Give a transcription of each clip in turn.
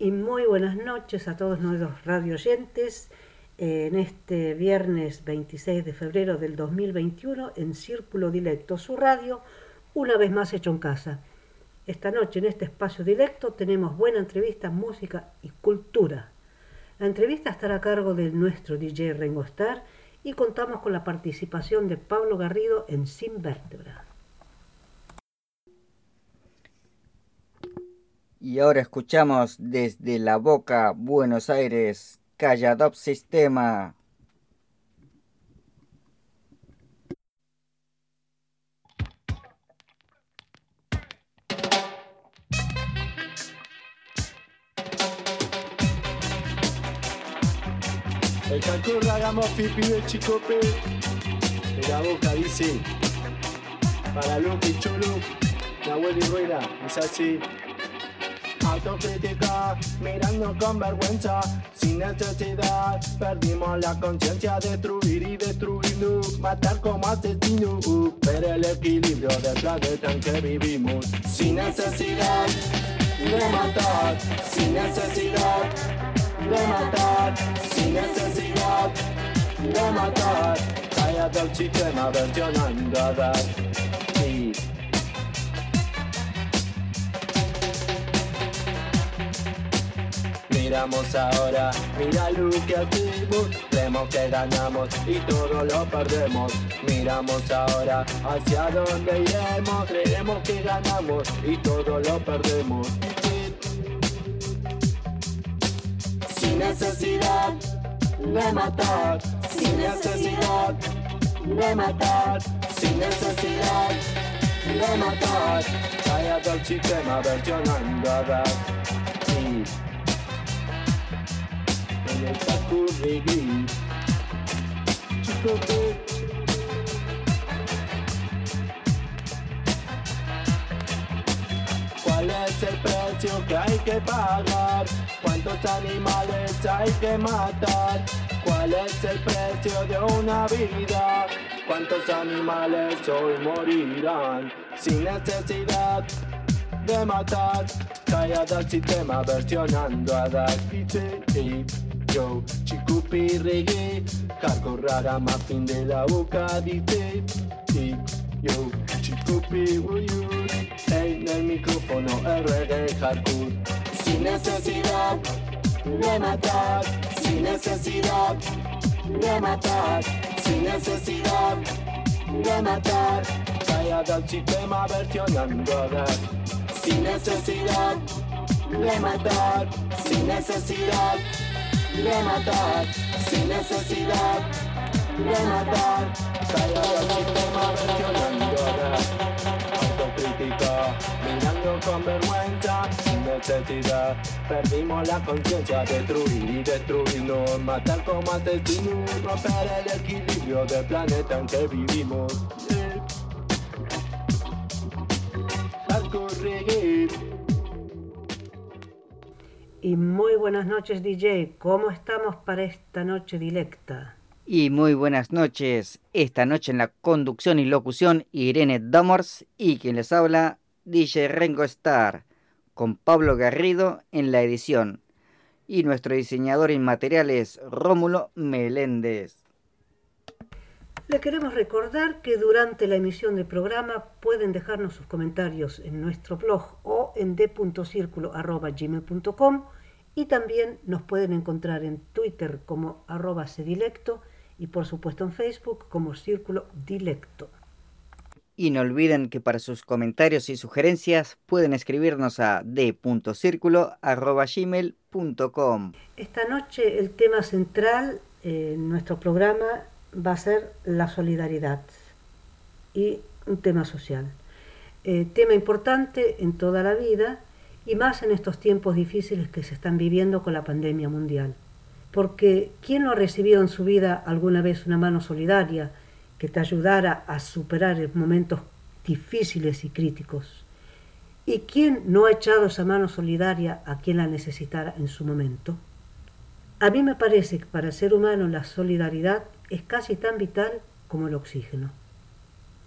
Y muy buenas noches a todos nuestros radio oyentes en este viernes 26 de febrero del 2021 en Círculo Directo, su radio, una vez más hecho en casa. Esta noche en este espacio directo tenemos buena entrevista, música y cultura. La entrevista estará a cargo de nuestro DJ Rengo Star y contamos con la participación de Pablo Garrido en Sin Vértebra. Y ahora escuchamos desde La Boca, Buenos Aires, Calladop Sistema. El Cancún hagamos pipi de chicope. De la boca dice. Para Luke y Chulu. Nahuel y Rueda. Es así autocrítica, mirando con vergüenza, sin necesidad. Perdimos la conciencia, destruir y destruirnos, matar como asesino, ver el equilibrio del planeta en que vivimos. Sin necesidad de matar, sin necesidad de matar, sin necesidad de matar. Cállate el sistema versionando a miramos ahora, mira lo que hacemos, creemos que ganamos y todo lo perdemos. Miramos ahora hacia dónde iremos, creemos que ganamos y todo lo perdemos. Sin necesidad de matar, sin necesidad de matar, sin necesidad de matar. Cállate el sistema versionando a ¿Cuál es el precio que hay que pagar? ¿Cuántos animales hay que matar? ¿Cuál es el precio de una vida? ¿Cuántos animales hoy morirán sin necesidad de matar? Callada sistema versionando a dar yo, Chicupi reggae, hardcore rara fin de la boca dice y yo, Chicupi you en el micrófono el reggae hardcore. Sin necesidad de matar, sin necesidad de matar, sin necesidad de matar, callada al sistema versionando a sin necesidad de matar, sin necesidad de matar, sin necesidad de matar. Calla el sistema versionando autocrítica, mirando con vergüenza, sin necesidad. Perdimos la conciencia, destruir y destruirnos, matar como asesinos, romper el equilibrio del planeta en que vivimos. Y muy buenas noches DJ, ¿cómo estamos para esta noche directa? Y muy buenas noches, esta noche en la conducción y locución Irene Damors y quien les habla DJ Rengo Star, con Pablo Garrido en la edición y nuestro diseñador en materiales Rómulo Meléndez. Le queremos recordar que durante la emisión del programa pueden dejarnos sus comentarios en nuestro blog o en d.circulo.gmail.com y también nos pueden encontrar en Twitter como arroba sedilecto y por supuesto en Facebook como Círculo Dilecto. Y no olviden que para sus comentarios y sugerencias pueden escribirnos a d.circulo.gmail.com. Esta noche el tema central en nuestro programa va a ser la solidaridad y un tema social. Eh, tema importante en toda la vida y más en estos tiempos difíciles que se están viviendo con la pandemia mundial. Porque ¿quién no ha recibido en su vida alguna vez una mano solidaria que te ayudara a superar momentos difíciles y críticos? ¿Y quién no ha echado esa mano solidaria a quien la necesitara en su momento? A mí me parece que para el ser humano la solidaridad es casi tan vital como el oxígeno.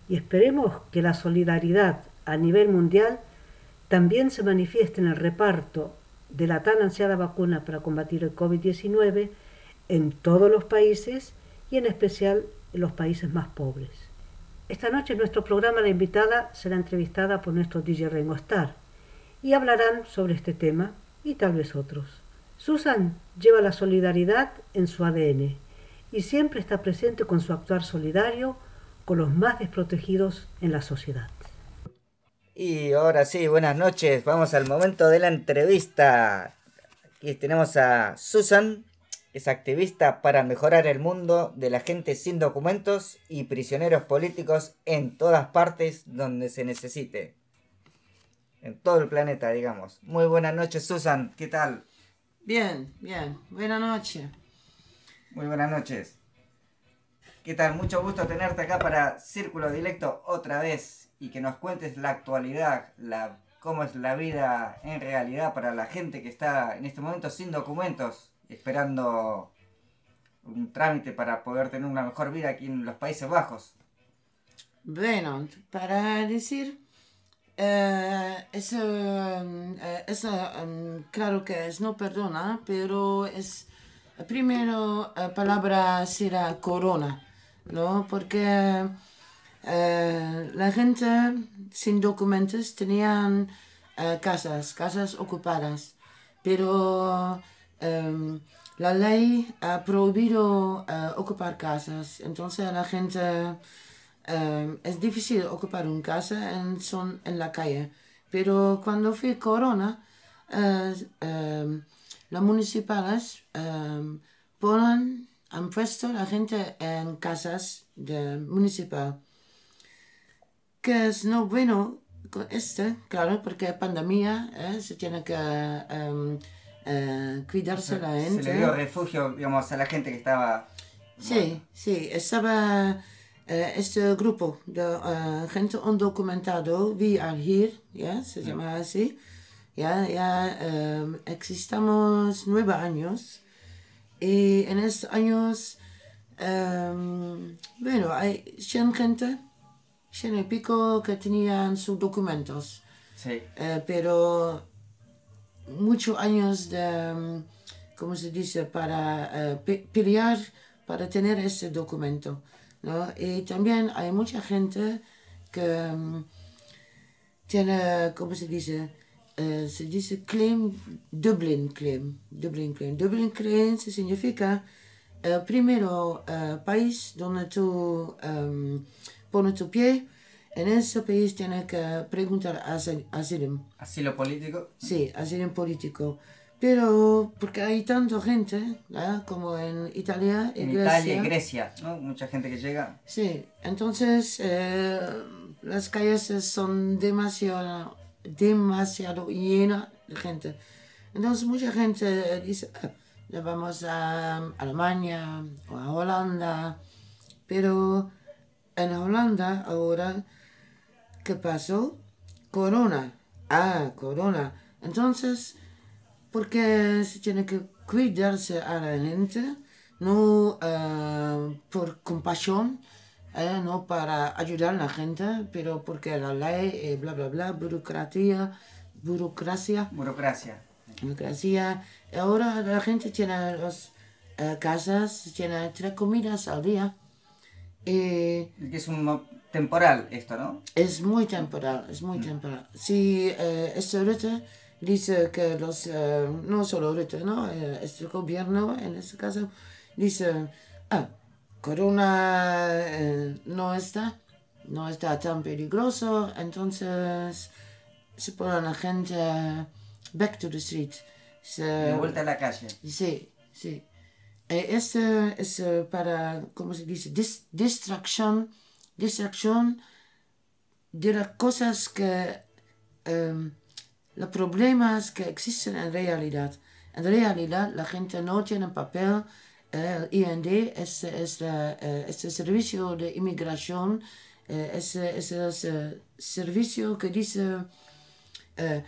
Y esperemos que la solidaridad a nivel mundial también se manifieste en el reparto de la tan ansiada vacuna para combatir el COVID-19 en todos los países y en especial en los países más pobres. Esta noche en nuestro programa la invitada será entrevistada por nuestro DJ Rengo Star y hablarán sobre este tema y tal vez otros. Susan lleva la solidaridad en su ADN y siempre está presente con su actuar solidario con los más desprotegidos en la sociedad. Y ahora sí, buenas noches. Vamos al momento de la entrevista. Aquí tenemos a Susan, es activista para mejorar el mundo de la gente sin documentos y prisioneros políticos en todas partes donde se necesite. En todo el planeta, digamos. Muy buenas noches, Susan. ¿Qué tal? Bien, bien. Buenas noches. Muy buenas noches. ¿Qué tal? Mucho gusto tenerte acá para Círculo Directo otra vez y que nos cuentes la actualidad, la, cómo es la vida en realidad para la gente que está en este momento sin documentos, esperando un trámite para poder tener una mejor vida aquí en los Países Bajos. Bueno, para decir, eh, eso, eh, eso um, claro que es no perdona, pero es primero la palabra será corona. ¿no? Porque eh, la gente sin documentos tenían eh, casas, casas ocupadas, pero em, la ley ha prohibido eh, ocupar casas, entonces la gente em, es difícil ocupar una casa en, son en la calle, pero cuando fue corona, em, las municipales ponen han puesto la gente en casas de municipal. Que es no bueno con este, claro, porque pandemia, ¿eh? se tiene que um, uh, cuidarse la gente. Se le dio refugio, digamos, a la gente que estaba... Sí, sí, estaba uh, este grupo de uh, gente undocumentado, We Are Here, ¿ya? se llama así. Ya, ya um, existamos nueve años y en estos años, um, bueno, hay 100 gente, 100 y pico que tenían sus documentos. Sí. Uh, pero muchos años de, ¿cómo se dice?, para uh, pelear para tener ese documento. ¿no? Y también hay mucha gente que um, tiene, ¿cómo se dice?, uh, se dice claim, Dublin claim, Dublin claim. Dublin claim significa el primero uh, país donde tú um, pones tu pie, en ese país tienes que preguntar asil asilo. ¿Asilo político? Sí, asilo político. Pero porque hay tanta gente, ¿eh? como en Italia y en Grecia. Italia y Grecia, ¿no? Mucha gente que llega. Sí, entonces eh, las calles son demasiado demasiado llena de gente. Entonces mucha gente dice, ah, vamos a Alemania o a Holanda, pero en Holanda ahora, ¿qué pasó? Corona. Ah, corona. Entonces, porque se tiene que cuidarse a la gente, no uh, por compasión, eh, no para ayudar a la gente, pero porque la ley, eh, bla, bla, bla, burocracia, burocracia. Burocracia. Burocracia. Ahora la gente tiene las eh, casas, tiene tres comidas al día. Y es un temporal esto, ¿no? Es muy temporal, es muy temporal. Si eh, este Rutte dice que los, eh, no solo Rutte, ¿no? Eh, este gobierno, en este caso, dice, ah, Corona eh, no está, no está tan peligroso, entonces se pone la gente back to the street. Se, De vuelta a la calle. Sí, sí. Eh, este es eh, para, ¿cómo se dice? Dis- distracción, distracción de las cosas que em, los problemas que existen en realidad. En realidad la gente no tiene papel. El IND es, es, la, eh, es el servicio de inmigración, eh, es, es el eh, servicio que dice, eh,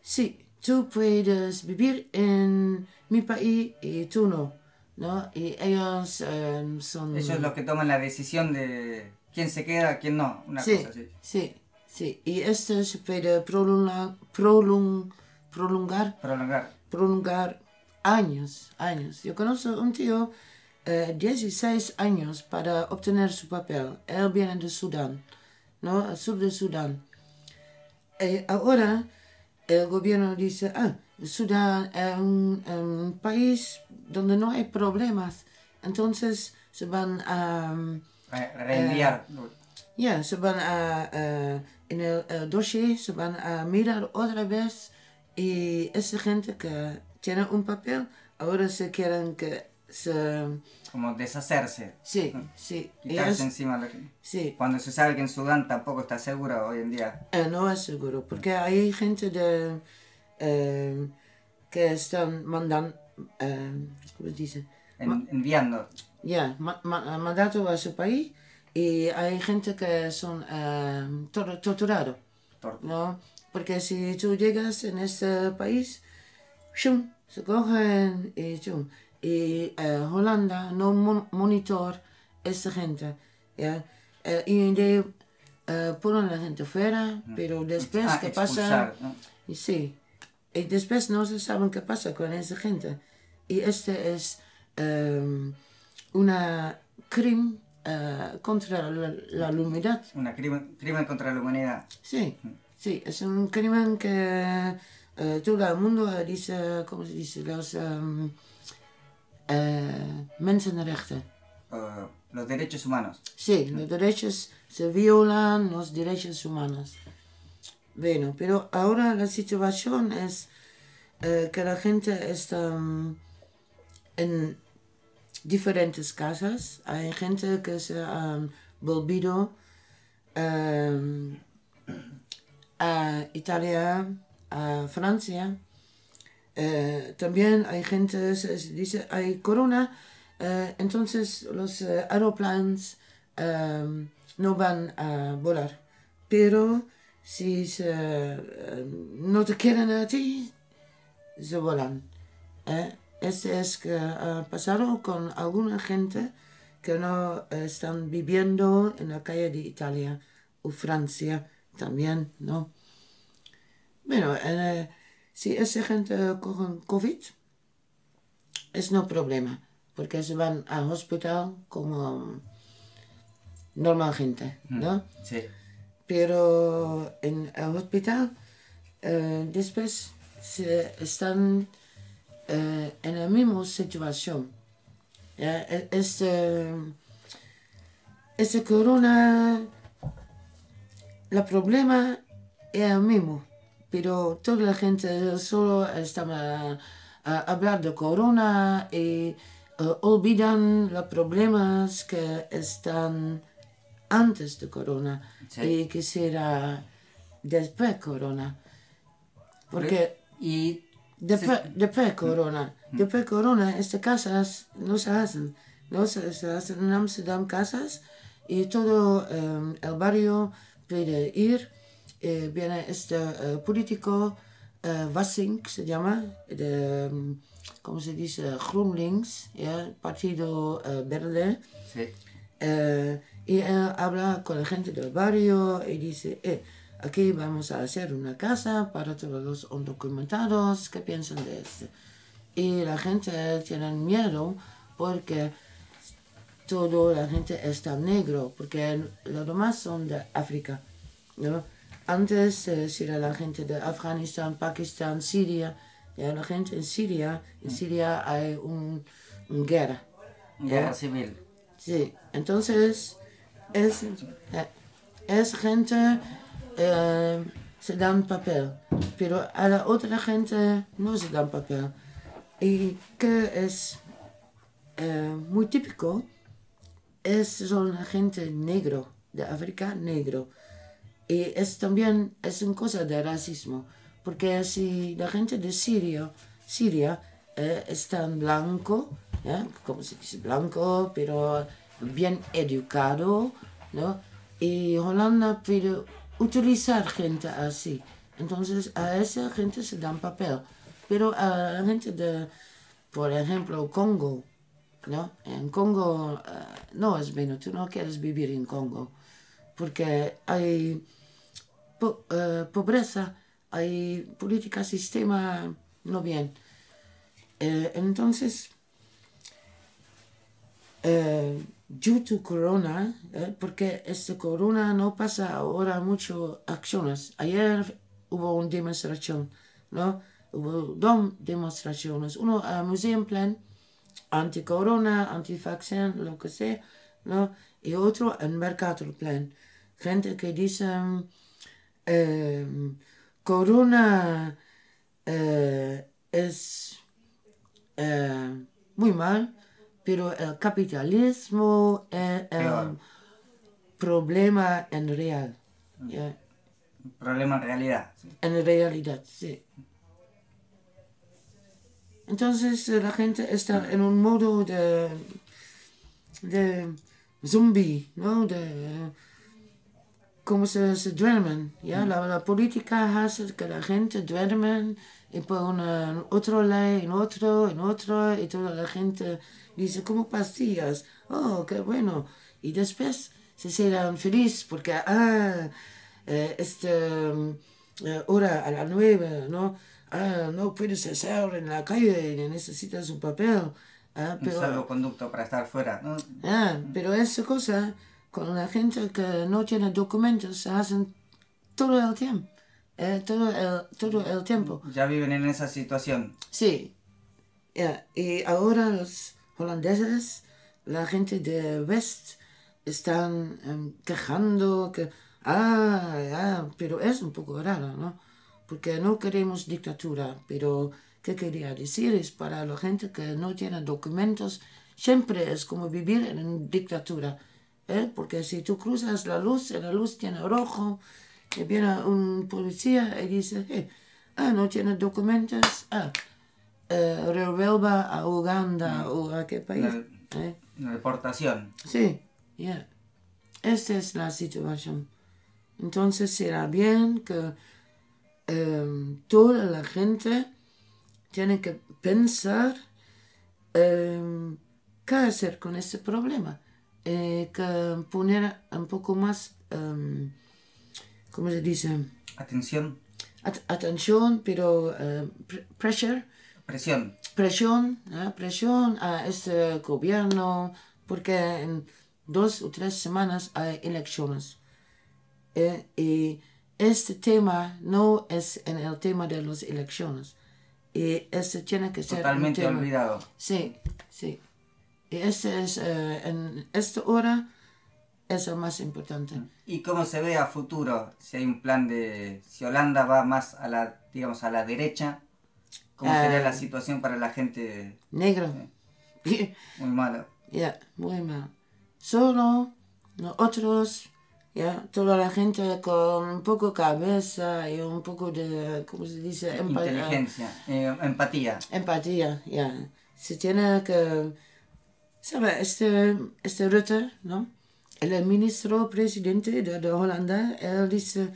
sí, tú puedes vivir en mi país y tú no. ¿no? Y ellos eh, son... Ellos los que toman la decisión de quién se queda, quién no, una sí, cosa así. sí, sí. Y esto se puede prolongar, prolong- prolongar, Prolongar. prolongar años, años. Yo conozco un tío, eh, 16 años para obtener su papel. Él viene de Sudán, ¿no? Al sur de Sudán. Eh, ahora el gobierno dice, ah, Sudán es un, un país donde no hay problemas. Entonces se van a... um, Re- Reenviar. ya, se van a, eh, en el, el dossier, se van a mirar otra vez y esa gente que tiene un papel, ahora se quieren que se... como deshacerse. Sí, sí. Quitarse es- encima. lo- sí, Cuando se sabe que en Sudán tampoco está seguro hoy en día. eh, no es seguro, porque hay gente de, eh, que están mandando, eh, ¿cómo se dice? En- enviando. Ya, ma- ma- mandato a su país y hay gente que son tor- torturados. Tor- ¿no? Porque si tú llegas en este país, ¡shum! Se cogen y ¡shum! Y eh, Holanda no mon- monitor esta gente. El IND eh, ponen a la gente fuera, pero después Ah, qué pasa... sí, y después no se sabe qué pasa con esa gente. Y este es eh, una crimen eh, contra la, la humanidad. Una crimen, crimen contra la humanidad. Sí, sí, es un crimen que eh, todo el mundo dice, ¿cómo se dice? Los mensenrechten. los derechos humanos. Sí, los derechos se violan, los derechos humanos. Bueno, pero ahora la situación es eh, que la gente está mm, en diferentes casas. Hay gente que se ha volvido em, a Italia, a Francia. Eh, también hay gente, se dice, hay corona, eh, entonces los eh, aeroplanes eh, no van a volar. Pero si no te quieren a ti, se volan. Este es que ha pasado con alguna gente que no están viviendo en la calle de Italia o Francia también, ¿no? Bueno, eh, si esa gente coge COVID, es no problema, porque se van al hospital como normal gente, ¿no? Sí. Pero en el hospital eh, después se están eh, en la misma situación. Ya, e- Este, este corona, el problema es el mismo, pero toda la gente solo está hablar de corona y eh, olvidan los problemas que están antes de corona Sí. y que será después corona. Porque Y después, después corona, después corona, estas casas no se hacen, no se, se hacen en Amsterdam casas y todo eh, el barrio puede ir. Eh, viene este eh, político, eh, Wassink se llama, de, mm, ¿cómo se dice? GroenLinks, ¿ya? Partido eh, Verde. sí. Eh, y habla con la gente del barrio y dice, eh, aquí vamos a hacer una casa para todos los undocumentados, ¿qué piensan de esto? Y la gente tiene miedo porque toda la gente está negro, porque los demás son de África, ¿no? Antes eh, si era la gente de Afganistán, Pakistán, Siria, ya la gente en Siria, en Siria hay un, un guerra, Guerra civil. Sí, entonces es, eh, es gente, eh, se dan papel, pero a la otra gente no se dan papel. Y que es eh, muy típico, es son gente negro, de África negro. Y es también es una cosa de racismo, Porque si la gente de Siria, Siria eh, es tan blanco, ¿ya? como se dice blanco, pero bien educado, ¿no? Y Holanda puede utilizar gente así. Entonces a esa gente se dan papel. Pero a la gente de, por ejemplo, Congo, ¿no? En Congo eh, no es bueno, tú no quieres vivir en Congo, porque hay eh, pobreza, hay política, sistema no bien. Eh, entonces, eh, due to corona, porque este corona no pasa ahora mucho acciones. Ayer hubo una demostración, ¿no? Hubo dos demostraciones. Uno a Museum Plan, anti-corona, anti-vaccin, lo que sea, ¿no? Y otro en Mercator Plan. Gente que dice, eh, corona eh, es eh, muy mal, pero el capitalismo es el Peor. problema en real. ¿ya? Problema en realidad. sí. En realidad, sí. Entonces eh, la gente está en un modo de, de zombie, ¿no? De, como se, se duermen, ¿ya? La, la política hace que la gente duerme y pone en otro ley, en otro, en otro, y toda la gente dice como pastillas, oh, qué bueno. Y después se serán felices porque, ah, eh, este, eh, hora a las nueve, ¿no? Ah, no puedes hacer en la calle, necesitas un papel. Ah, Un pero, salvoconducto para estar fuera. ¿no? Ah, pero esa cosa, con la gente que no tiene documentos, se hacen todo el tiempo. eh, todo, el, todo el tiempo. Ya viven en esa situación. Sí. Y ahora los holandeses, la gente de West, están em, quejando que, ah, pero es un poco raro, ¿no? Porque no queremos dictadura, pero ¿qué quería decir? Es para la gente que no tiene documentos, siempre es como vivir en una dictadura, ¿eh? Porque si tú cruzas la luz, la luz tiene rojo, y viene un policía y dice, "Eh, ah, no tiene documentos, ah, eh, revuelva a Uganda o a qué país. ¿eh? una deportación. Sí, ya. Esta es la situación. Entonces será bien que em, toda la gente tiene que pensar em, qué hacer con este problema. Eh, que poner un poco más, em, ¿cómo se dice? Atención. At- atención, pero pre- pressure Presión. presión, ¿eh? presión a este gobierno, porque en dos o tres semanas hay elecciones. ¿eh? Y este tema no es en el tema de las elecciones. Y este tiene que ser un Totalmente tema- olvidado. Sí, sí. Y este es, eh, en esta hora, es el más importante. ¿Y cómo se ve a futuro? Si hay un plan de... Si Holanda va más a la, digamos, a la derecha, ¿cómo sería Ah. la situación para la gente Negro. muy mala? Ya, muy mal. Solo nosotros, ya, toda la gente con un poco cabeza y un poco de, ¿cómo se dice? Empa- Inteligencia, eh, empatía. empatía, ya. Se tiene que, ¿sabe? Este, este Rutte, ¿no? El ministro presidente de, Holanda, él dice,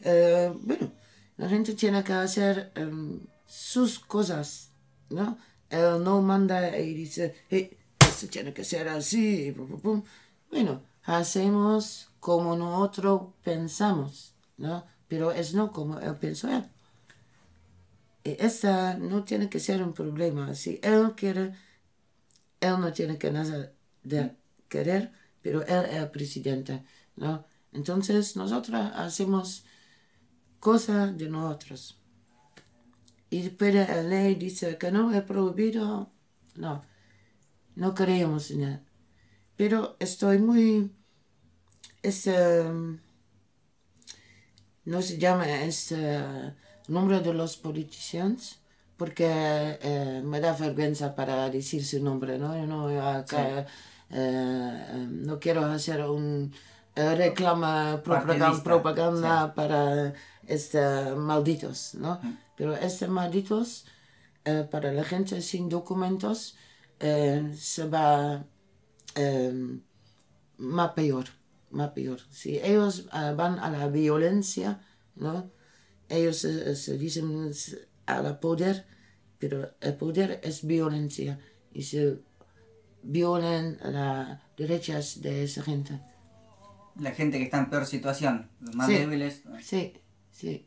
eh, bueno, la gente tiene que hacer em, sus cosas, ¿no? Él no manda y dice, hey, esto tiene que ser así, pum. Bueno, hacemos como nosotros pensamos, ¿no? Pero es no como él pensó él. Y esta no tiene que ser un problema. Si él quiere, él no tiene que nada de querer, pero él es el presidente, ¿no? Entonces nosotros hacemos cosas de nosotros. Y después la ley dice que no es prohibido, no, no creemos en él. Pero estoy muy, este, no se llama este nombre de los políticos porque eh, me da vergüenza para decir su nombre, ¿no? Yo no, acá, eh, eh, no quiero hacer un reclama, propaganda, propaganda para este, malditos, ¿no? Pero estos malditos, para la gente sin documentos, se va más peor, más peor. Si ellos van a la violencia, ¿no? Ellos se dicen a la poder, pero el poder es violencia y se violan las derechas de esa gente. La gente que está en peor situación, los más Sí. débiles. Sí, sí.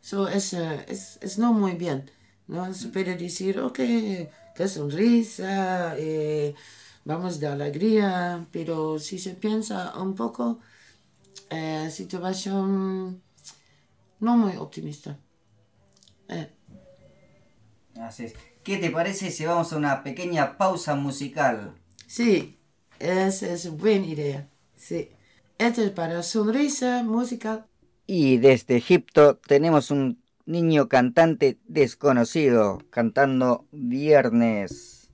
So, es, es, es no muy bien. ¿no? Se puede decir, ok, qué sonrisa, eh, vamos de alegría, pero si se piensa un poco, eh, situación no muy optimista. Eh, Así es. ¿Qué te parece si vamos a una pequeña pausa musical? sí, esa es buena idea. Sí. Esto es para sonrisa musical. Y desde Egipto tenemos un niño cantante desconocido cantando Viernes.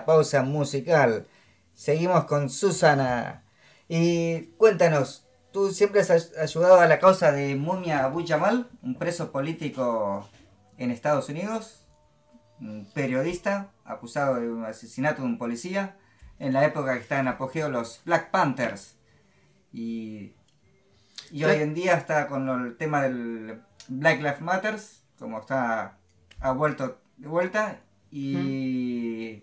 La pausa musical. Seguimos con Susana. Y cuéntanos, tú siempre has ay- ayudado a la causa de Mumia Abu Jamal, un preso político en Estados Unidos, un periodista acusado de un asesinato de un policía, en la época que estaban en apogeo los Black Panthers. Y, y hoy en día está con el tema del Black Lives Matters, como está ha vuelto de vuelta y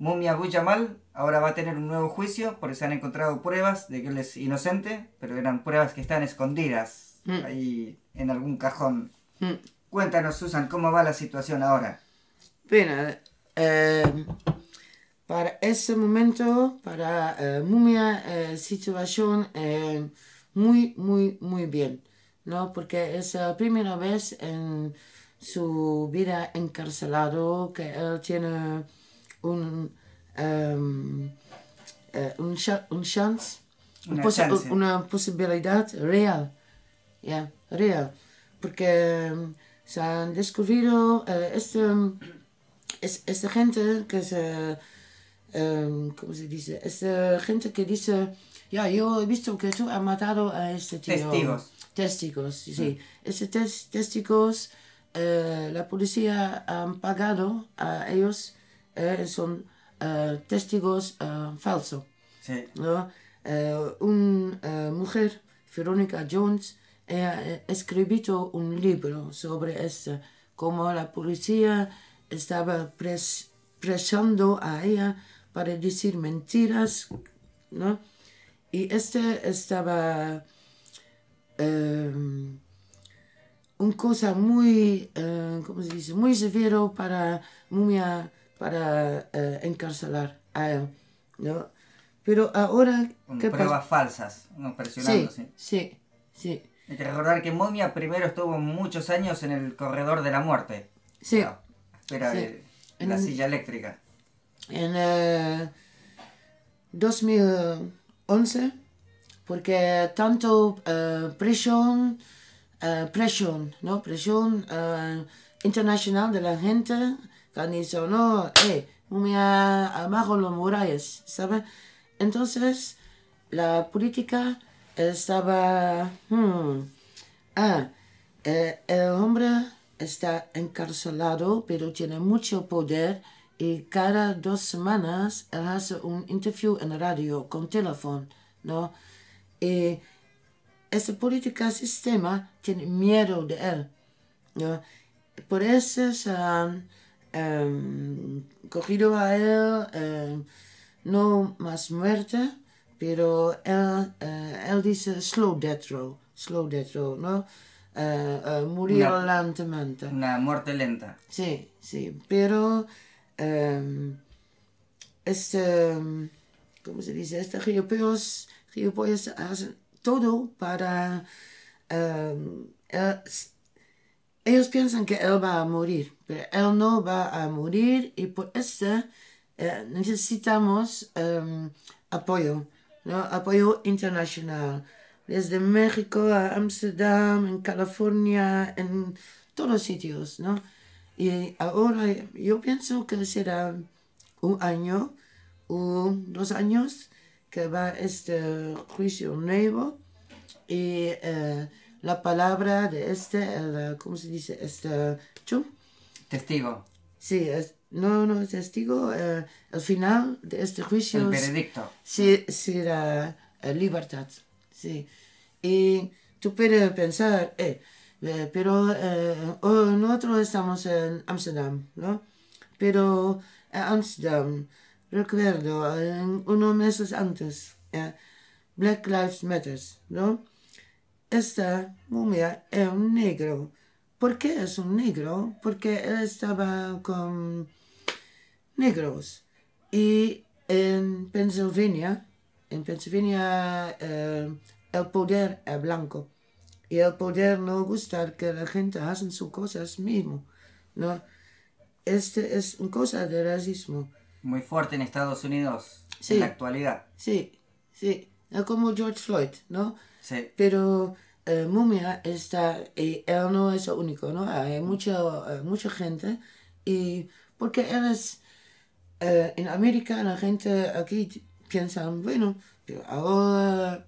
Mumia Abu Jamal ahora va a tener un nuevo juicio porque se han encontrado pruebas de que él es inocente, pero eran pruebas que están escondidas Mm. ahí en algún cajón. Mm. Cuéntanos, Susan, ¿cómo va la situación ahora? Bueno, eh, para ese momento, para eh, Mumia, eh, situación eh, muy, muy, muy bien, ¿no? Porque es la primera vez en su vida encarcelado que él tiene un, em, eh, un, un chance, Una posi- chance. una posibilidad real, ya, real, porque em, se han descubierto eh, este es, esta gente que se, em, ¿cómo se dice? Esta gente que dice, ya, yo he visto que tú has matado a este tío. Testigos. Testigos, sí. sí. Estos tes- testigos, eh, la policía han pagado a ellos, eh, son eh, testigos eh, falsos. Sí. ¿no? Una mujer, Veronica Jones, escrito un libro sobre esto, cómo la policía estaba pres- presionando a ella para decir mentiras, ¿no? Y este estaba eh, una cosa muy, eh, ¿cómo se dice? Muy severo para Mumia, para eh, encarcelar a él, ¿no? Pero ahora, ¿qué pruebas falsas, ¿no? presionando. Sí, sí. sí, Hay que recordar que Momia primero estuvo muchos años en el corredor de la muerte. sí. Ah, Espera, Sí. de la En- silla eléctrica. En eh, 2011, porque tanto eh, presión, eh, presión, ¿no? Presión eh, internacional de la gente que han dicho, no, eh, mumia abajo los murallas, ¿sabes? Entonces, la política estaba, hmm, ah, eh, el hombre está encarcelado, pero tiene mucho poder y cada dos semanas él hace un interview en radio con teléfono, ¿no? Y este política sistema tiene miedo de él. ¿no? Por eso se han em, cogido a él, em, no más muerte, pero él, eh, él dice slow death row, slow death row, ¿no? Eh, eh, murió Una- lentamente. Una muerte lenta. Sí, sí, pero em, este, ¿cómo se dice? Este gilipollas, gilipollas hacen todo para... él- ellos piensan que él va a morir, pero él no va a morir y por eso eh, necesitamos em, apoyo, ¿no? apoyo internacional. Desde México a Ámsterdam, en California, en todos sitios, ¿no? Y ahora yo pienso que será un año o dos años que va este juicio nuevo y eh, la palabra de este, el, eh, ¿cómo se dice? Este, ¿chum? Testigo. Sí, es, no, no es testigo. eh, el final de este juicio El veredicto. sí, será eh, libertad. Sí. Y tú puedes pensar, eh, eh, pero oh, nosotros estamos en Amsterdam, ¿no? Pero en Amsterdam, recuerdo, unos meses antes, Black Lives Matter, ¿no? Esta momia es un negro. ¿Por qué es un negro? Porque él estaba con negros. Y en Pennsylvania, en Pennsylvania eh, el poder es blanco. Y el poder no gusta que la gente haga sus cosas mismo. ¿no? Este es una cosa de racismo. Muy fuerte en Estados Unidos Sí. en la actualidad. Sí, sí. Es como George Floyd, ¿no? Sí. Pero eh, Mumia está, y él no es único, ¿no? Hay mucha, eh, mucha gente, y porque él es, eh, en América la gente aquí piensa, bueno, pero ahora,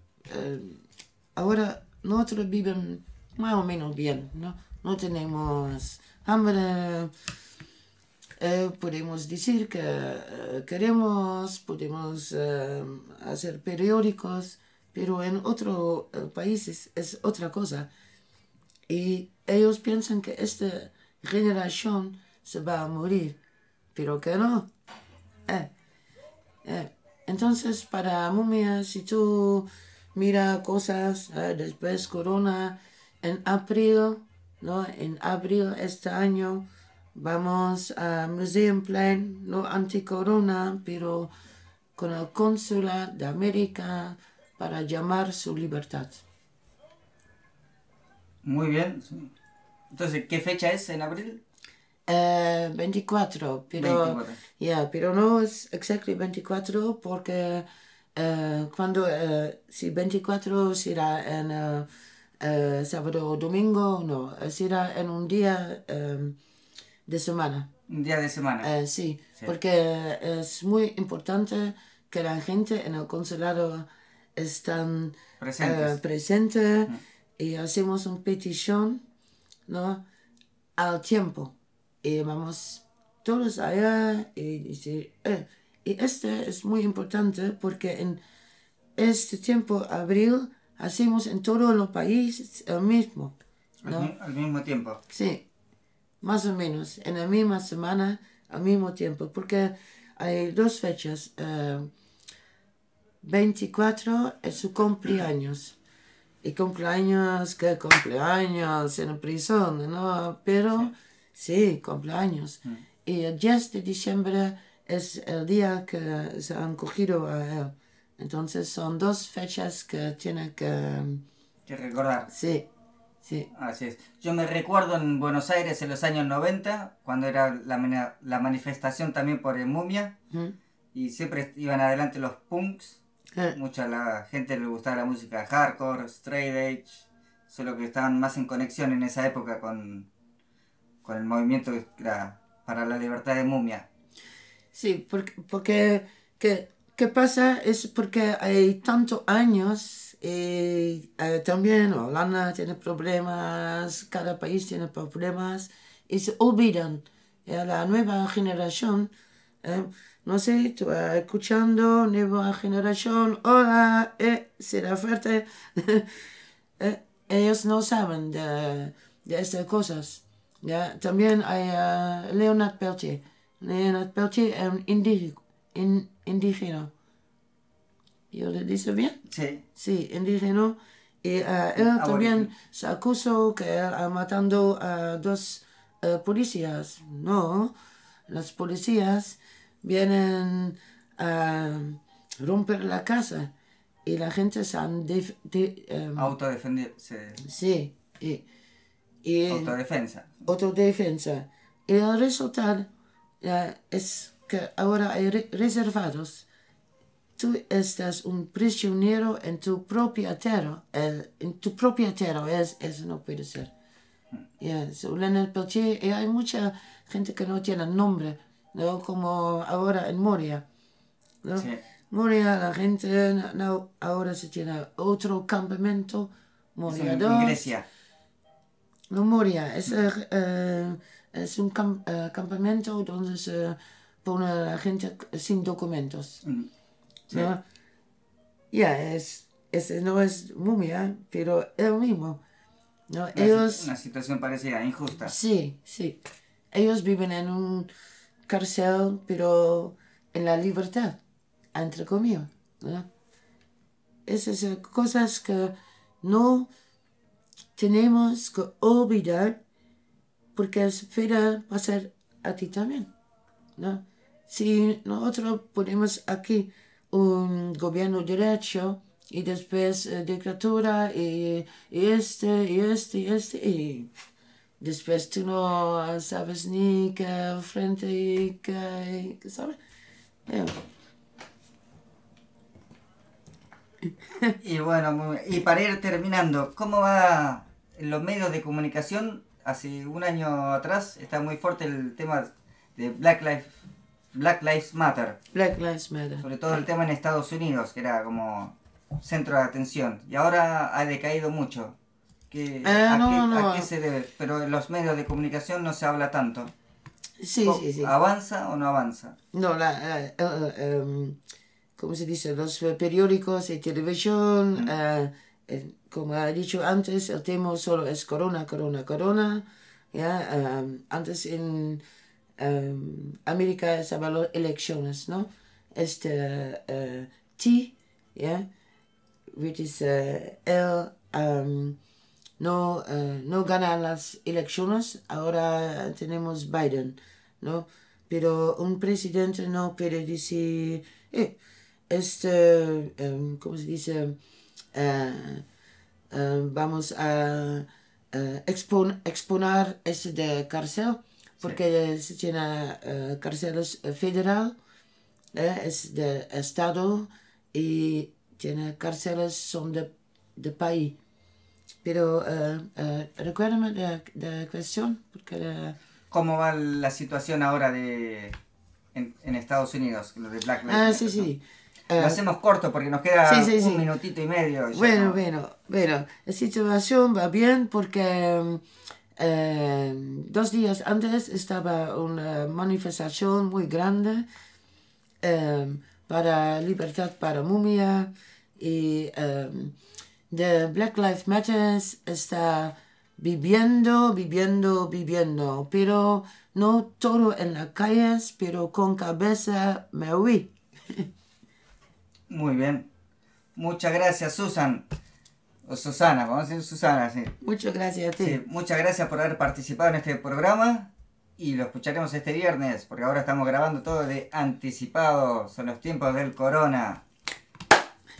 ahora nosotros vivimos más o menos bien, ¿no? No tenemos hambre, podemos decir que queremos, podemos hacer periódicos, pero en otros eh, países es otra cosa. Y ellos piensan que esta generación se va a morir, pero que no. Eh, eh. Entonces, para Mumia, si tú mira cosas eh, después Corona, en abril, ¿no? En abril este año vamos a Museumplein, no anti-corona, pero con el cónsula de América para llamar su libertad. Muy bien. Entonces, ¿qué fecha es en abril? Eh, 24, pero 24. ya, pero no es exactamente 24 porque eh, cuando eh, si 24 será en eh, eh, sábado o domingo, no, será en un día de semana. Un día de semana. Sí, Sí. porque es muy importante que la gente en el consulado están Presentes. eh, presente y hacemos una petición ¿no? al tiempo. Y vamos todos allá y eh, y este es muy importante porque en este tiempo, abril, hacemos en todos los países el mismo. ¿no? al mismo tiempo. Sí, más o menos, en la misma semana, al mismo tiempo, porque hay dos fechas. eh, 24 es su cumpleaños. Y cumpleaños, ¿qué cumpleaños? En la prisión, ¿no? Pero sí, cumpleaños. Y el 10 de diciembre es el día que se han cogido a él. Entonces son dos fechas que tiene que... Que recordar. Sí, sí. Así es. Yo me recuerdo en Buenos Aires en los años 90, cuando era la, la manifestación también por el Mumia, ¿Mm? y siempre iban adelante los punks. Eh, Mucha la gente le gustaba la música hardcore, straight edge, solo que estaban más en conexión en esa época con, con el movimiento para la libertad de Mumia. Sí, porque, porque ¿qué, qué pasa? Es porque hay tantos años y eh, también Holanda tiene problemas, cada país tiene problemas y se olvidan. Eh, la nueva generación, eh, no sé, tú vas escuchando, nueva generación, hola, eh, será fuerte. eh, ellos no saben de, de estas cosas. ¿ya? También hay eh, Leonard Peltier. Leonard Peltier es un indígena. in- indígena. ¿Yo le dice bien? Sí. Sí, indígena. Y eh, él también se acusó que él ha matado a dos policías. No, las policías vienen a romper la casa y la gente se han... def- de- em, Autodefenderse. sí, y, y Autodefensa. autodefensa. Y el resultado es que ahora hay re- reservados. Tú estás un prisionero en tu propia tierra. El- en tu propia tierra. Es, eso no puede ser. Ya, so, Leonard Peltier, y hay mucha gente que no tiene nombre, ¿no? como ahora en Moria. ¿no? Sí. Moria, la gente no, ahora se tiene otro campamento. Es Moria en, 2. en Grecia. No, Moria es, eh, eh, es un eh, campamento donde se pone a la gente sin documentos. Mm, sí. ¿no? Ya, es, ese no es mumia, pero es lo mismo. ¿no? Ellos, una situación parecida, injusta. sí, sí. Ellos viven en un cárcel, pero en la libertad, entre comillas. ¿no? Esas cosas que no tenemos que olvidar porque es puede pasar a ti también. ¿no? Si nosotros ponemos aquí un gobierno derecho y después eh, dictadura y, y este y este y este y después tú no sabes ni qué frente y qué, sabes. Y bueno, y para ir terminando, ¿cómo va en los medios de comunicación? Hace un año atrás está muy fuerte el tema de Black Lives, Black Lives Matter, Black Lives Matter. sobre todo el tema en Estados Unidos, que era como centro de atención, y ahora ha decaído mucho. ¿Qué, Ah, a, no, qué, no. a qué se debe? Pero en los medios de comunicación no se habla tanto. Sí, sí, sí. ¿Avanza o no avanza? No, la, eh, eh, em, ¿cómo se dice? Los eh, periódicos y televisión, como ha dicho antes, el tema solo es corona, corona, corona. ¿ya? Em, antes en em, América estaban las elecciones, ¿no? Este T, ¿ya? Which is, em, no, eh, no gana las elecciones, ahora tenemos Biden, ¿no? Pero un presidente no puede decir, eh, este, em, ¿cómo se dice? Eh, eh, vamos a expon- exponer este de cárcel, porque se tiene cárceles federal, es de estado, y tiene cárceles son de, de país. Pero eh, eh, recuérdame de, de cuestión, porque eh, ¿Cómo va la situación ahora de en, en Estados Unidos, lo de Black Lives Ah, sí, no? sí. Lo Eh, hacemos corto porque nos queda Sí, sí, un sí. minutito y medio. y bueno, no. bueno, bueno. La situación va bien porque eh, dos días antes estaba una manifestación muy grande eh, para libertad para Mumia y eh, de Black Lives Matter está viviendo, viviendo, viviendo, pero no todo en las calles, pero con cabeza me huí. Muy bien. Muchas gracias, Susan. O Susana, vamos a decir Susana, sí. Muchas gracias a ti. Sí, Muchas gracias por haber participado en este programa y lo escucharemos este viernes porque ahora estamos grabando todo de anticipado. Son los tiempos del corona.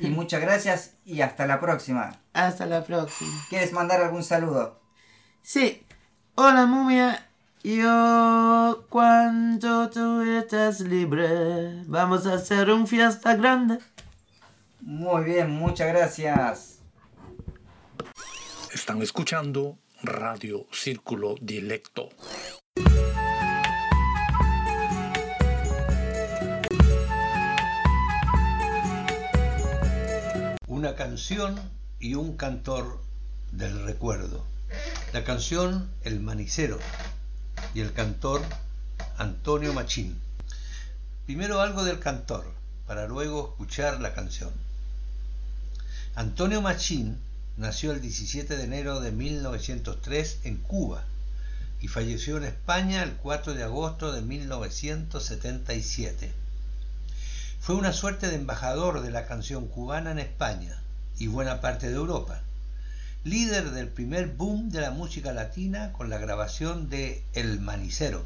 Y muchas gracias y hasta la próxima. Hasta la próxima. ¿Quieres mandar algún saludo? Sí. Hola, momia. Yo, cuando tú estás libre, vamos a hacer un fiesta grande. Muy bien, muchas gracias. Están escuchando Radio Círculo Dilecto. Una canción y un cantor del recuerdo. La canción El Manicero y el cantor Antonio Machín. Primero algo del cantor, para luego escuchar la canción. Antonio Machín nació el 17 de enero de 1903 en Cuba y falleció en España el 4 de agosto de 1977. Fue una suerte de embajador de la canción cubana en España y buena parte de Europa, líder del primer boom de la música latina con la grabación de El Manicero,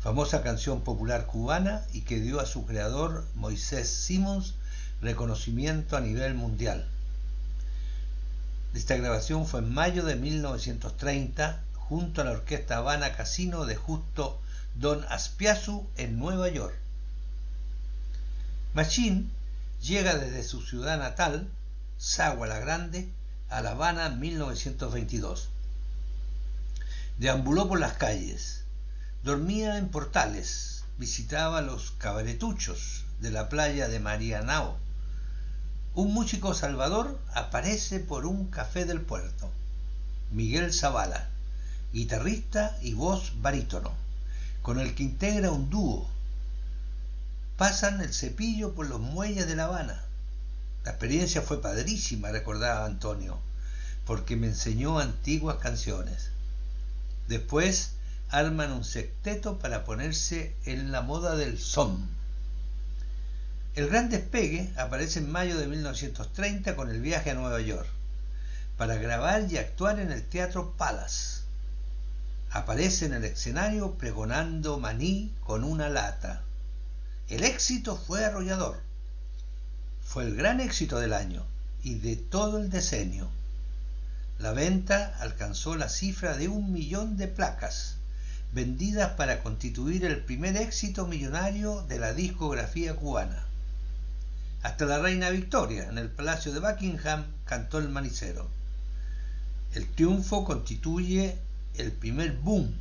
famosa canción popular cubana y que dio a su creador, Moisés Simons, reconocimiento a nivel mundial. Esta grabación fue en mayo de 1930 junto a la Orquesta Habana Casino de justo Don Aspiazu en Nueva York. Machín llega desde su ciudad natal, Sagua la Grande, a La Habana en 1922. Deambuló por las calles, dormía en portales, visitaba los cabaretuchos de la playa de Marianao. Un músico salvador aparece por un café del puerto, Miguel Zavala, guitarrista y voz barítono, con el que integra un dúo. Pasan el cepillo por los muelles de La Habana. La experiencia fue padrísima, recordaba Antonio, porque me enseñó antiguas canciones. Después arman un sexteto para ponerse en la moda del son. El gran despegue aparece en mayo de 1930 con el viaje a Nueva York, para grabar y actuar en el Teatro Palace. Aparece en el escenario pregonando maní con una lata. El éxito fue arrollador. Fue el gran éxito del año y de todo el decenio. La venta alcanzó la cifra de un millón de placas, vendidas para constituir el primer éxito millonario de la discografía cubana. Hasta la reina Victoria, en el Palacio de Buckingham, cantó el manicero. El triunfo constituye el primer boom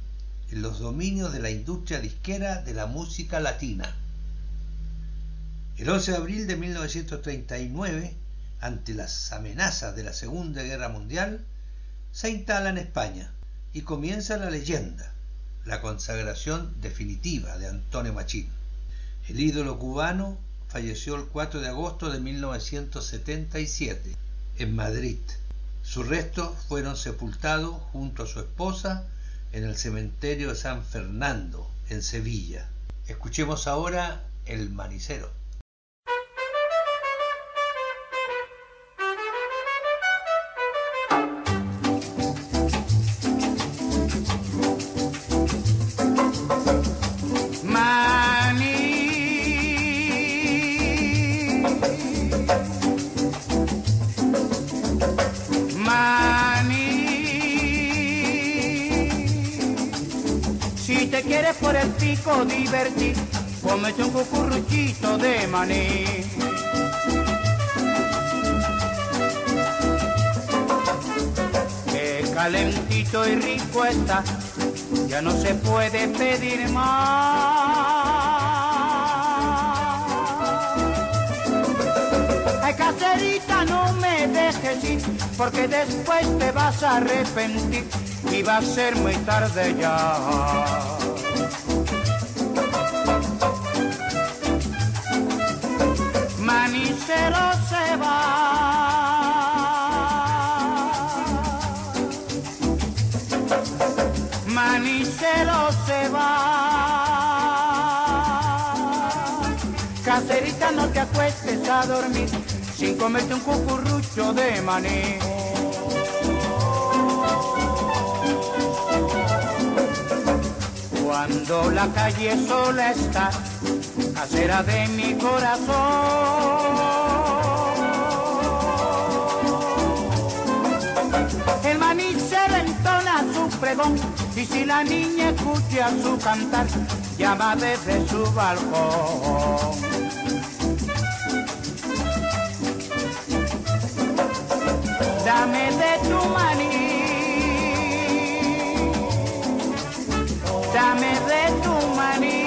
en los dominios de la industria disquera de la música latina. El 11 de abril de 1939, ante las amenazas de la Segunda Guerra Mundial, se instala en España y comienza la leyenda, la consagración definitiva de Antonio Machín. El ídolo cubano falleció el 4 de agosto de 1977 en Madrid. Sus restos fueron sepultados junto a su esposa en el cementerio de San Fernando, en Sevilla. Escuchemos ahora El Manicero. Pico divertir, cómete un cucurruchito de maní. Que calentito y rico está, ya no se puede pedir más. Ay, caserita, no me dejes ir, porque después te vas a arrepentir y va a ser muy tarde ya. Te acuestes a dormir sin comerte un cucurrucho de maní. Cuando la calle sola está, casera de mi corazón. El maní se le entona su pregón y si la niña escucha su cantar, llama desde su balcón. Dame de tu maní, dame de tu maní,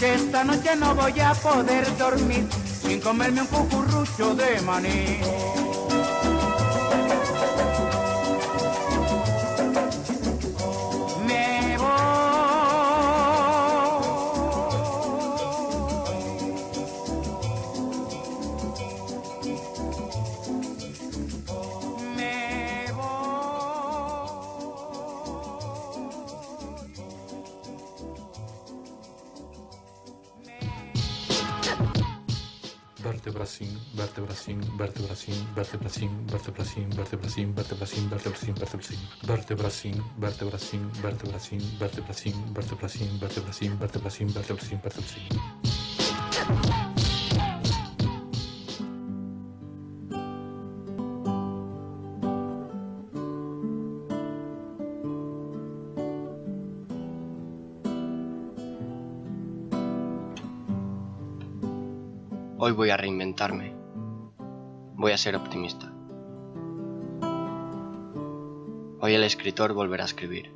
que esta noche no voy a poder dormir sin comerme un cucurrucho de maní. Vertebracin, vertebracin, vertebracin, vertebracin, vertebracin, vertebracin, vertebracin, vertebracin, vertebracin, vertebracin, vertebracin, vertebracin, vertebracin, vertebracin, vertebracin, vertebracin. Hoy voy a reinventarme. Voy a ser optimista. Hoy el escritor volverá a escribir.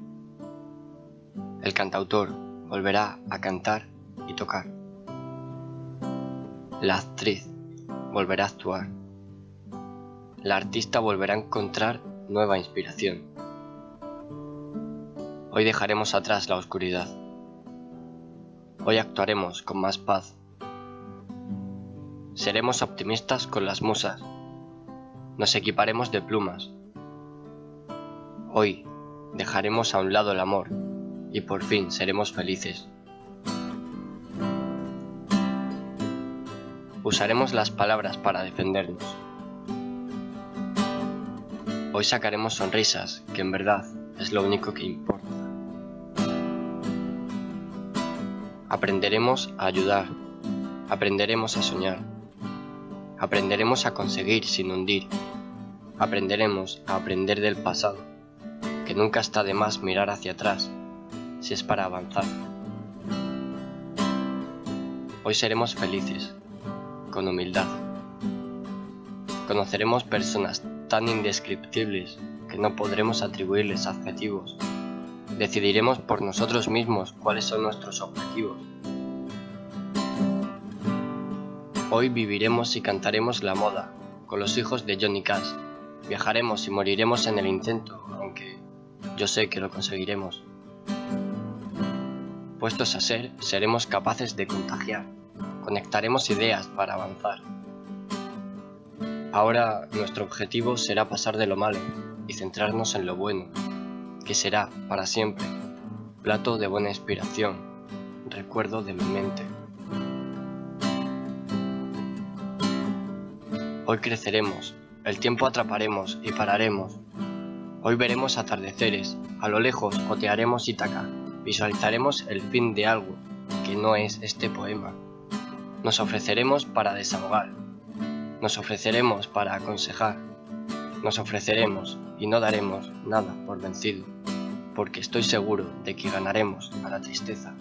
El cantautor volverá a cantar y tocar. La actriz volverá a actuar. La artista volverá a encontrar nueva inspiración. Hoy dejaremos atrás la oscuridad. Hoy actuaremos con más paz Seremos optimistas con las musas. Nos equiparemos de plumas. Hoy dejaremos a un lado el amor y por fin seremos felices. Usaremos las palabras para defendernos. Hoy sacaremos sonrisas, que en verdad es lo único que importa. Aprenderemos a ayudar. Aprenderemos a soñar. Aprenderemos a conseguir sin hundir. Aprenderemos a aprender del pasado, que nunca está de más mirar hacia atrás, si es para avanzar. Hoy seremos felices, con humildad. Conoceremos personas tan indescriptibles que no podremos atribuirles adjetivos. Decidiremos por nosotros mismos cuáles son nuestros objetivos. Hoy viviremos y cantaremos la moda, con los hijos de Johnny Cash. Viajaremos y moriremos en el intento, aunque yo sé que lo conseguiremos. Puestos a ser, seremos capaces de contagiar. Conectaremos ideas para avanzar. Ahora nuestro objetivo será pasar de lo malo y centrarnos en lo bueno, que será, para siempre, plato de buena inspiración, recuerdo de mi mente. Hoy creceremos, el tiempo atraparemos y pararemos. Hoy veremos atardeceres, a lo lejos otearemos Ítaca, visualizaremos el fin de algo, que no es este poema. Nos ofreceremos para desahogar, nos ofreceremos para aconsejar, nos ofreceremos y no daremos nada por vencido, porque estoy seguro de que ganaremos a la tristeza.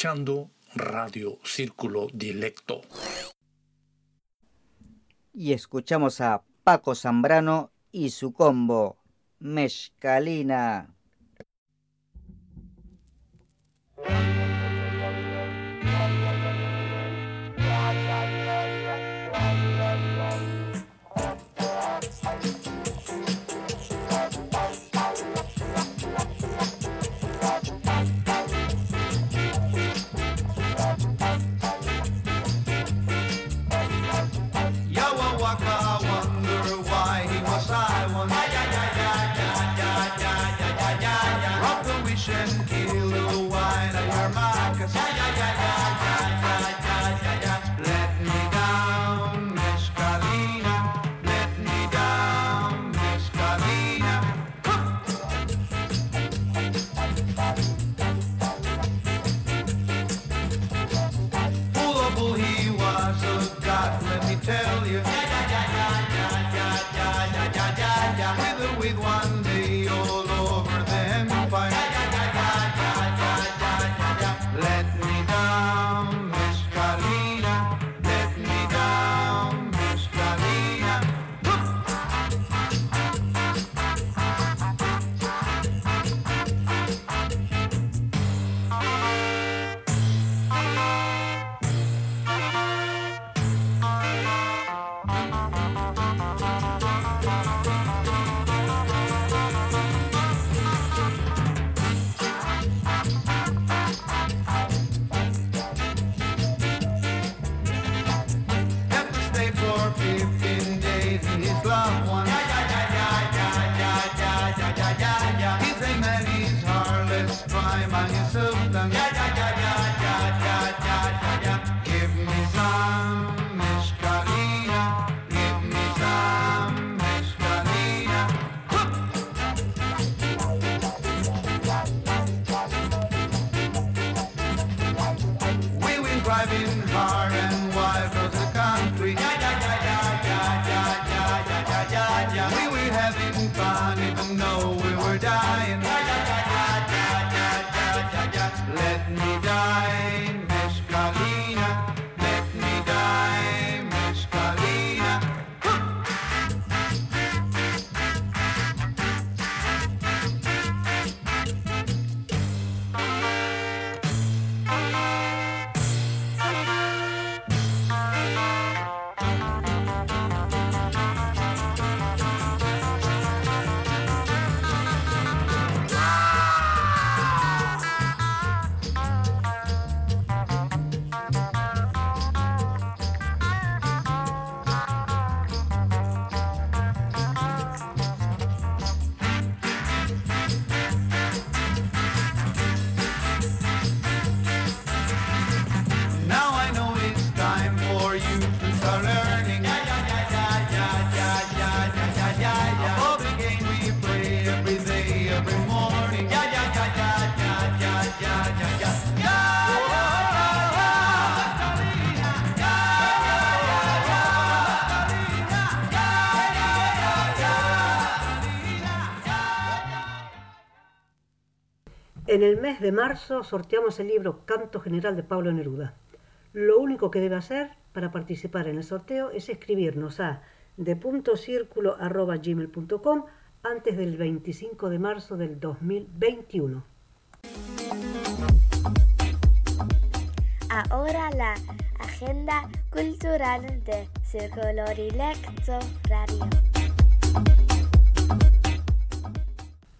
Escuchando Radio Círculo Dilecto. Y escuchamos a Paco Zambrano y su combo, Mezcalina. En el mes de marzo sorteamos el libro Canto General de Pablo Neruda. Lo único que debe hacer para participar en el sorteo es escribirnos a de.circulo.gmail.com antes del 25 de marzo del 2021. Ahora la agenda cultural de Círculo Directo Radio.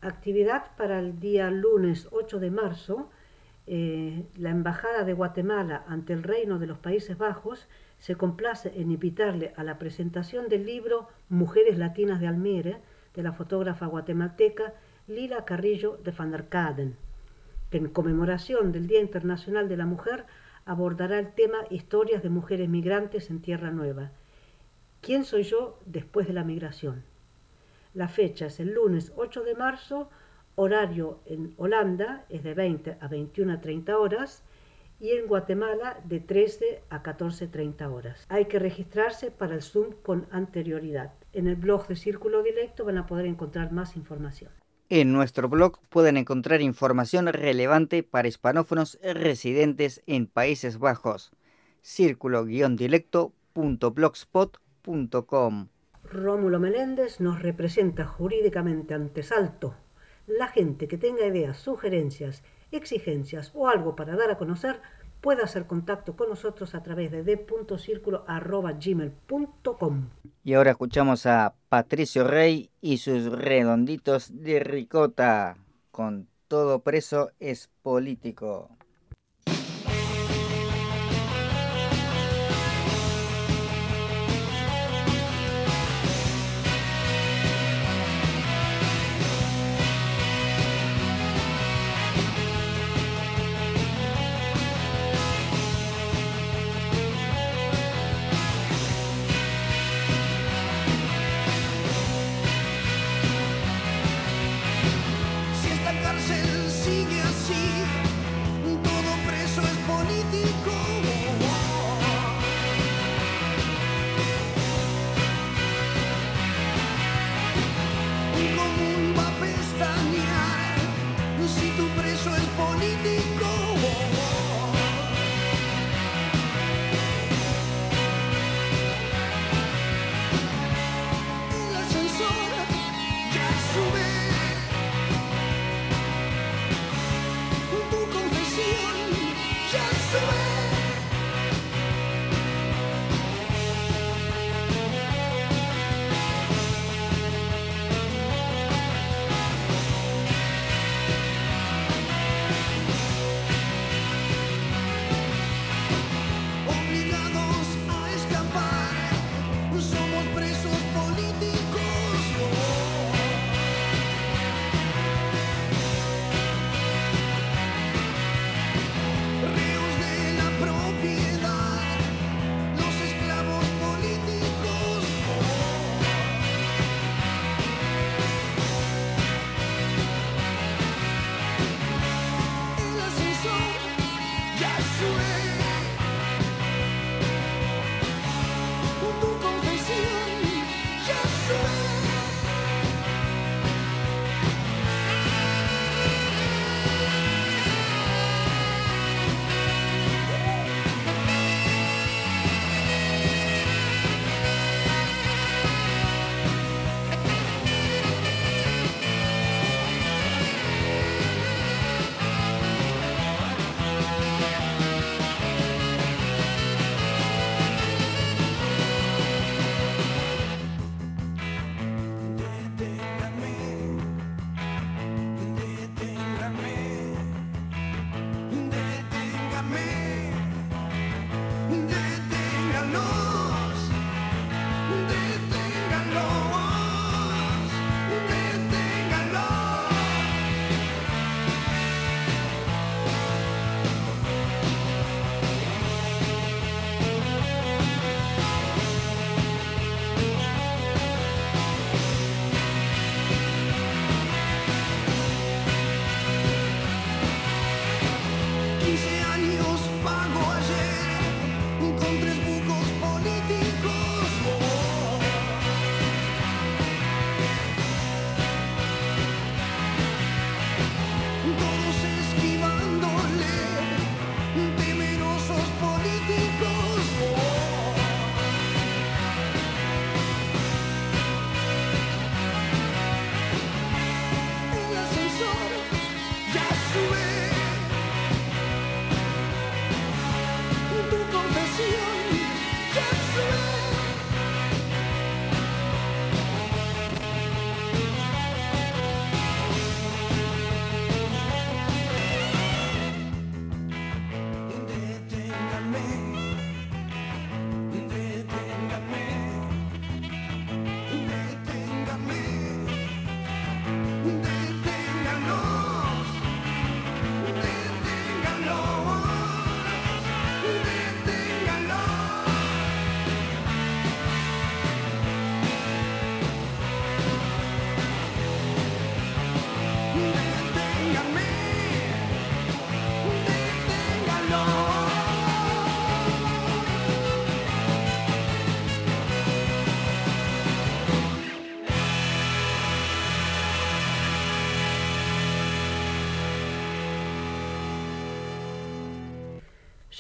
Actividad para el día lunes 8 de marzo. eh, la Embajada de Guatemala ante el Reino de los Países Bajos se complace en invitarle a la presentación del libro Mujeres Latinas de Almere de la fotógrafa guatemalteca Lila Carrillo de Van der Kaden, que en conmemoración del Día Internacional de la Mujer abordará el tema Historias de mujeres migrantes en Tierra Nueva. ¿Quién soy yo después de la migración? La fecha es el lunes 8 de marzo, horario en Holanda es de 20 a 21 a 30 horas y en Guatemala de 13 a 14.30 horas. Hay que registrarse para el Zoom con anterioridad. En el blog de Círculo Directo van a poder encontrar más información. En nuestro blog pueden encontrar información relevante para hispanófonos residentes en Países Bajos. círculo-directo.blogspot.com Rómulo Meléndez nos representa jurídicamente ante Salto. La gente que tenga ideas, sugerencias, exigencias o algo para dar a conocer puede hacer contacto con nosotros a través de d.circulo.gmail.com. Y ahora escuchamos a Patricio Rey y sus redonditos de ricota. Con todo preso es político.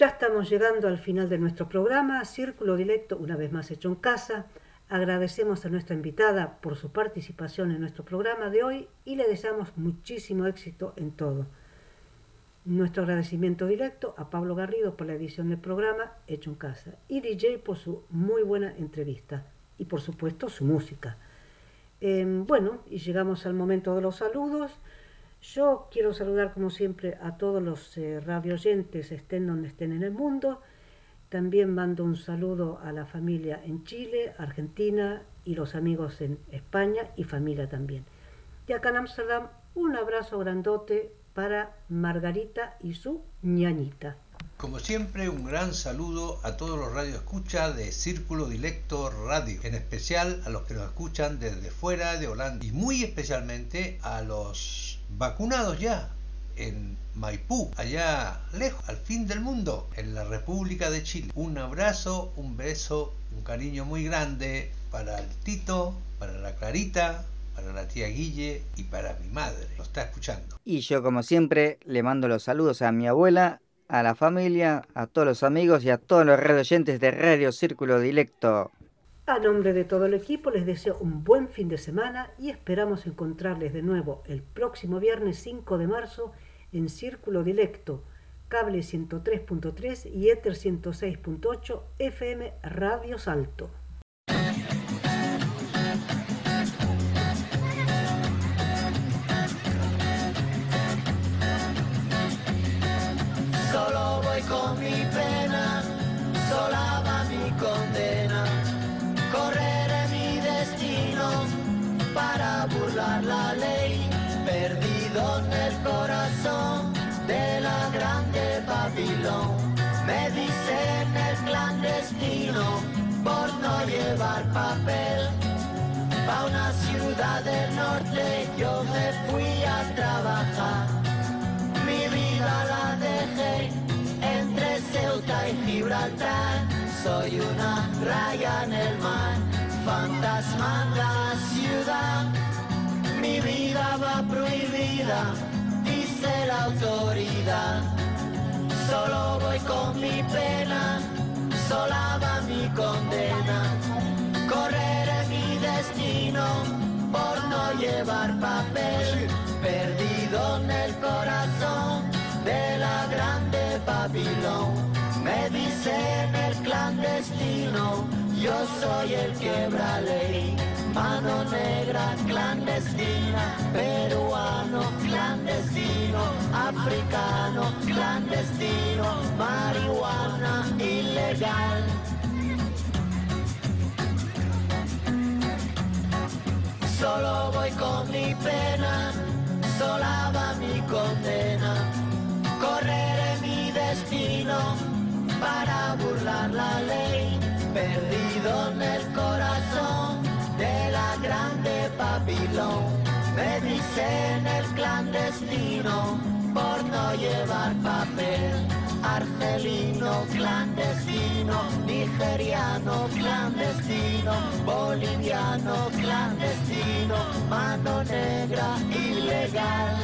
Ya estamos llegando al final de nuestro programa, Círculo Directo, una vez más hecho en casa. Agradecemos a nuestra invitada por su participación en nuestro programa de hoy y le deseamos muchísimo éxito en todo. Nuestro agradecimiento directo a Pablo Garrido por la edición del programa Hecho en Casa y DJ por su muy buena entrevista y por supuesto su música. Eh, bueno, y llegamos al momento de los saludos. Yo quiero saludar como siempre a todos los eh, radio oyentes, estén donde estén en el mundo. También mando un saludo a la familia en Chile, Argentina y los amigos en España y familia también. Y acá en Amsterdam, un abrazo grandote para Margarita y su ñañita. Como siempre, un gran saludo a todos los radioescuchas de Círculo Directo Radio, en especial a los que nos escuchan desde fuera de Holanda y muy especialmente a los vacunados ya en Maipú, allá lejos, al fin del mundo, en la República de Chile. Un abrazo, un beso, un cariño muy grande para el Tito, para la Clarita, para la tía Guille y para mi madre. Lo está escuchando. Y yo, como siempre, le mando los saludos a mi abuela, a la familia, a todos los amigos y a todos los radio oyentes de Radio Círculo Directo. A nombre de todo el equipo les deseo un buen fin de semana y esperamos encontrarles de nuevo el próximo viernes 5 de marzo en Círculo Directo, cable 103.3 y Ether 106.8 FM Radio Salto. Solo voy con mi pena, sola burlar la ley, perdido en el corazón de la grande Babilón. Me dicen el clandestino por no llevar papel. Pa' una ciudad del norte Solo voy con mi pena, sola va mi condena. Correré mi destino por no llevar papel, perdido en el corazón de la grande Babilón. Me dicen el clandestino, yo soy el quebra ley. Mano negra clandestina, peruano clandestino, africano clandestino, marihuana ilegal. Solo voy con mi pena, sola va mi condena. Correré mi destino para burlar la ley, perdido en el corazón la grande Babilón. Me dicen el clandestino por no llevar papel. Argelino clandestino, nigeriano clandestino, boliviano clandestino, mano negra ilegal.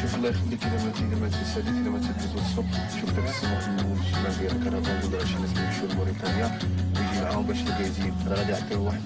شوف الله يخليك اذا ما اذا ما تساليت اذا ما تدوز الصبح شوف داك السماء من الشمال ديال الكرفان ولا شي ناس يمشيو لموريتانيا ويجي معاهم باش الكازين انا غادي نعطيهم واحد